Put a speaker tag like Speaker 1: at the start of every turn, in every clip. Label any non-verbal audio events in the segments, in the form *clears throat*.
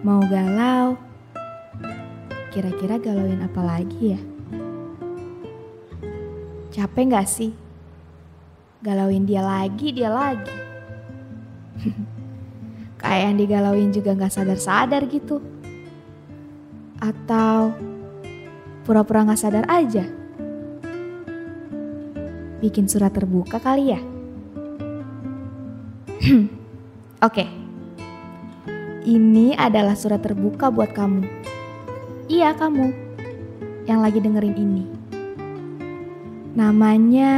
Speaker 1: Mau galau? Kira-kira galauin apa lagi ya? Capek gak sih? Galauin dia lagi, dia lagi. *laughs* Kayak yang digalauin juga gak sadar-sadar gitu. Atau pura-pura gak sadar aja. Bikin surat terbuka kali ya? *clears throat* Oke. Ini adalah surat terbuka buat kamu. Iya, kamu yang lagi dengerin ini. Namanya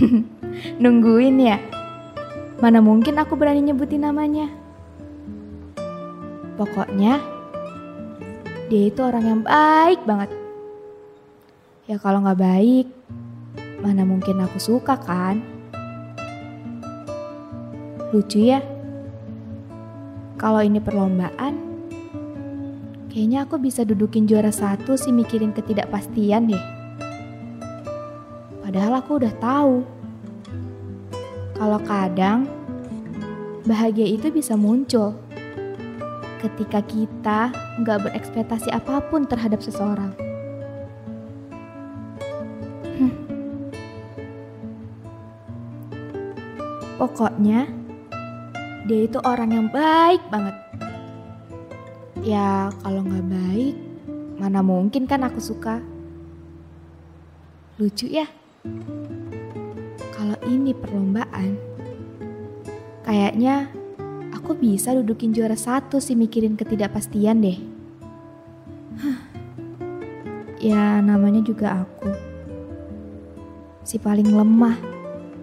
Speaker 1: *laughs* Nungguin ya? Mana mungkin aku berani nyebutin namanya. Pokoknya dia itu orang yang baik banget. Ya kalau nggak baik, mana mungkin aku suka kan? Lucu ya? Kalau ini perlombaan, kayaknya aku bisa dudukin juara satu sih mikirin ketidakpastian deh. Padahal aku udah tahu. Kalau kadang bahagia itu bisa muncul ketika kita nggak berekspektasi apa pun terhadap seseorang. Hmm. Pokoknya dia itu orang yang baik banget. Ya kalau nggak baik, mana mungkin kan aku suka. Lucu ya? Kalau ini perlombaan, kayaknya aku bisa dudukin juara satu sih mikirin ketidakpastian deh. Ya namanya juga aku. Si paling lemah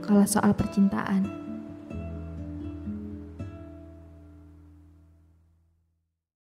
Speaker 1: kalau soal percintaan.